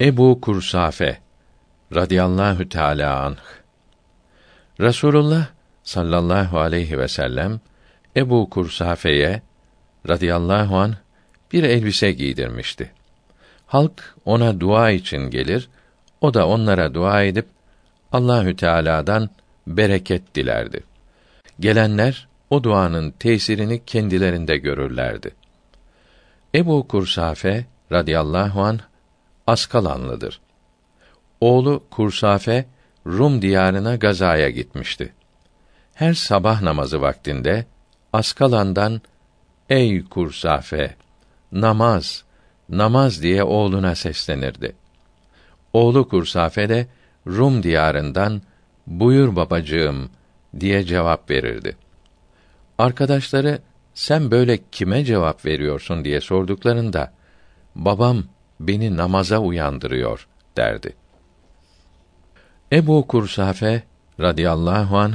Ebu Kursafe radıyallahu teala anh Resulullah sallallahu aleyhi ve sellem Ebu Kursafe'ye radıyallahu an bir elbise giydirmişti. Halk ona dua için gelir, o da onlara dua edip Allahü Teala'dan bereket dilerdi. Gelenler o duanın tesirini kendilerinde görürlerdi. Ebu Kursafe radıyallahu an Askalanlıdır. Oğlu Kursafe Rum diyarına gazaya gitmişti. Her sabah namazı vaktinde Askalan'dan ey Kursafe namaz namaz diye oğluna seslenirdi. Oğlu Kursafe de Rum diyarından buyur babacığım diye cevap verirdi. Arkadaşları sen böyle kime cevap veriyorsun diye sorduklarında babam beni namaza uyandırıyor derdi. Ebu Kursafe radıyallahu an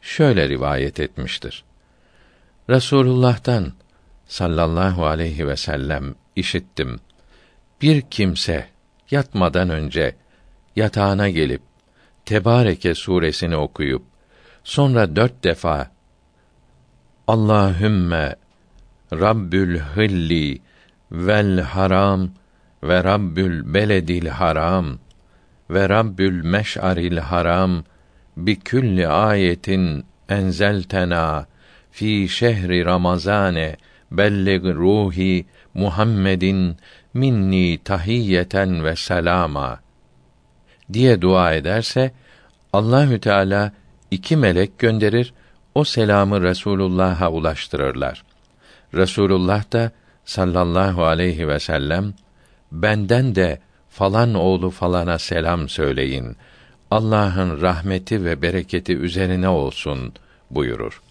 şöyle rivayet etmiştir. Resulullah'tan sallallahu aleyhi ve sellem işittim. Bir kimse yatmadan önce yatağına gelip Tebareke suresini okuyup sonra dört defa Allahümme Rabbül Hilli vel Haram ve Rabbül Beledil Haram ve Rabbül Meş'aril Haram bi külli ayetin enzeltena fi şehri Ramazane bellig ruhi Muhammedin minni tahiyeten ve selama diye dua ederse Allahü Teala iki melek gönderir o selamı Resulullah'a ulaştırırlar. Resulullah da sallallahu aleyhi ve sellem benden de falan oğlu falana selam söyleyin. Allah'ın rahmeti ve bereketi üzerine olsun buyurur.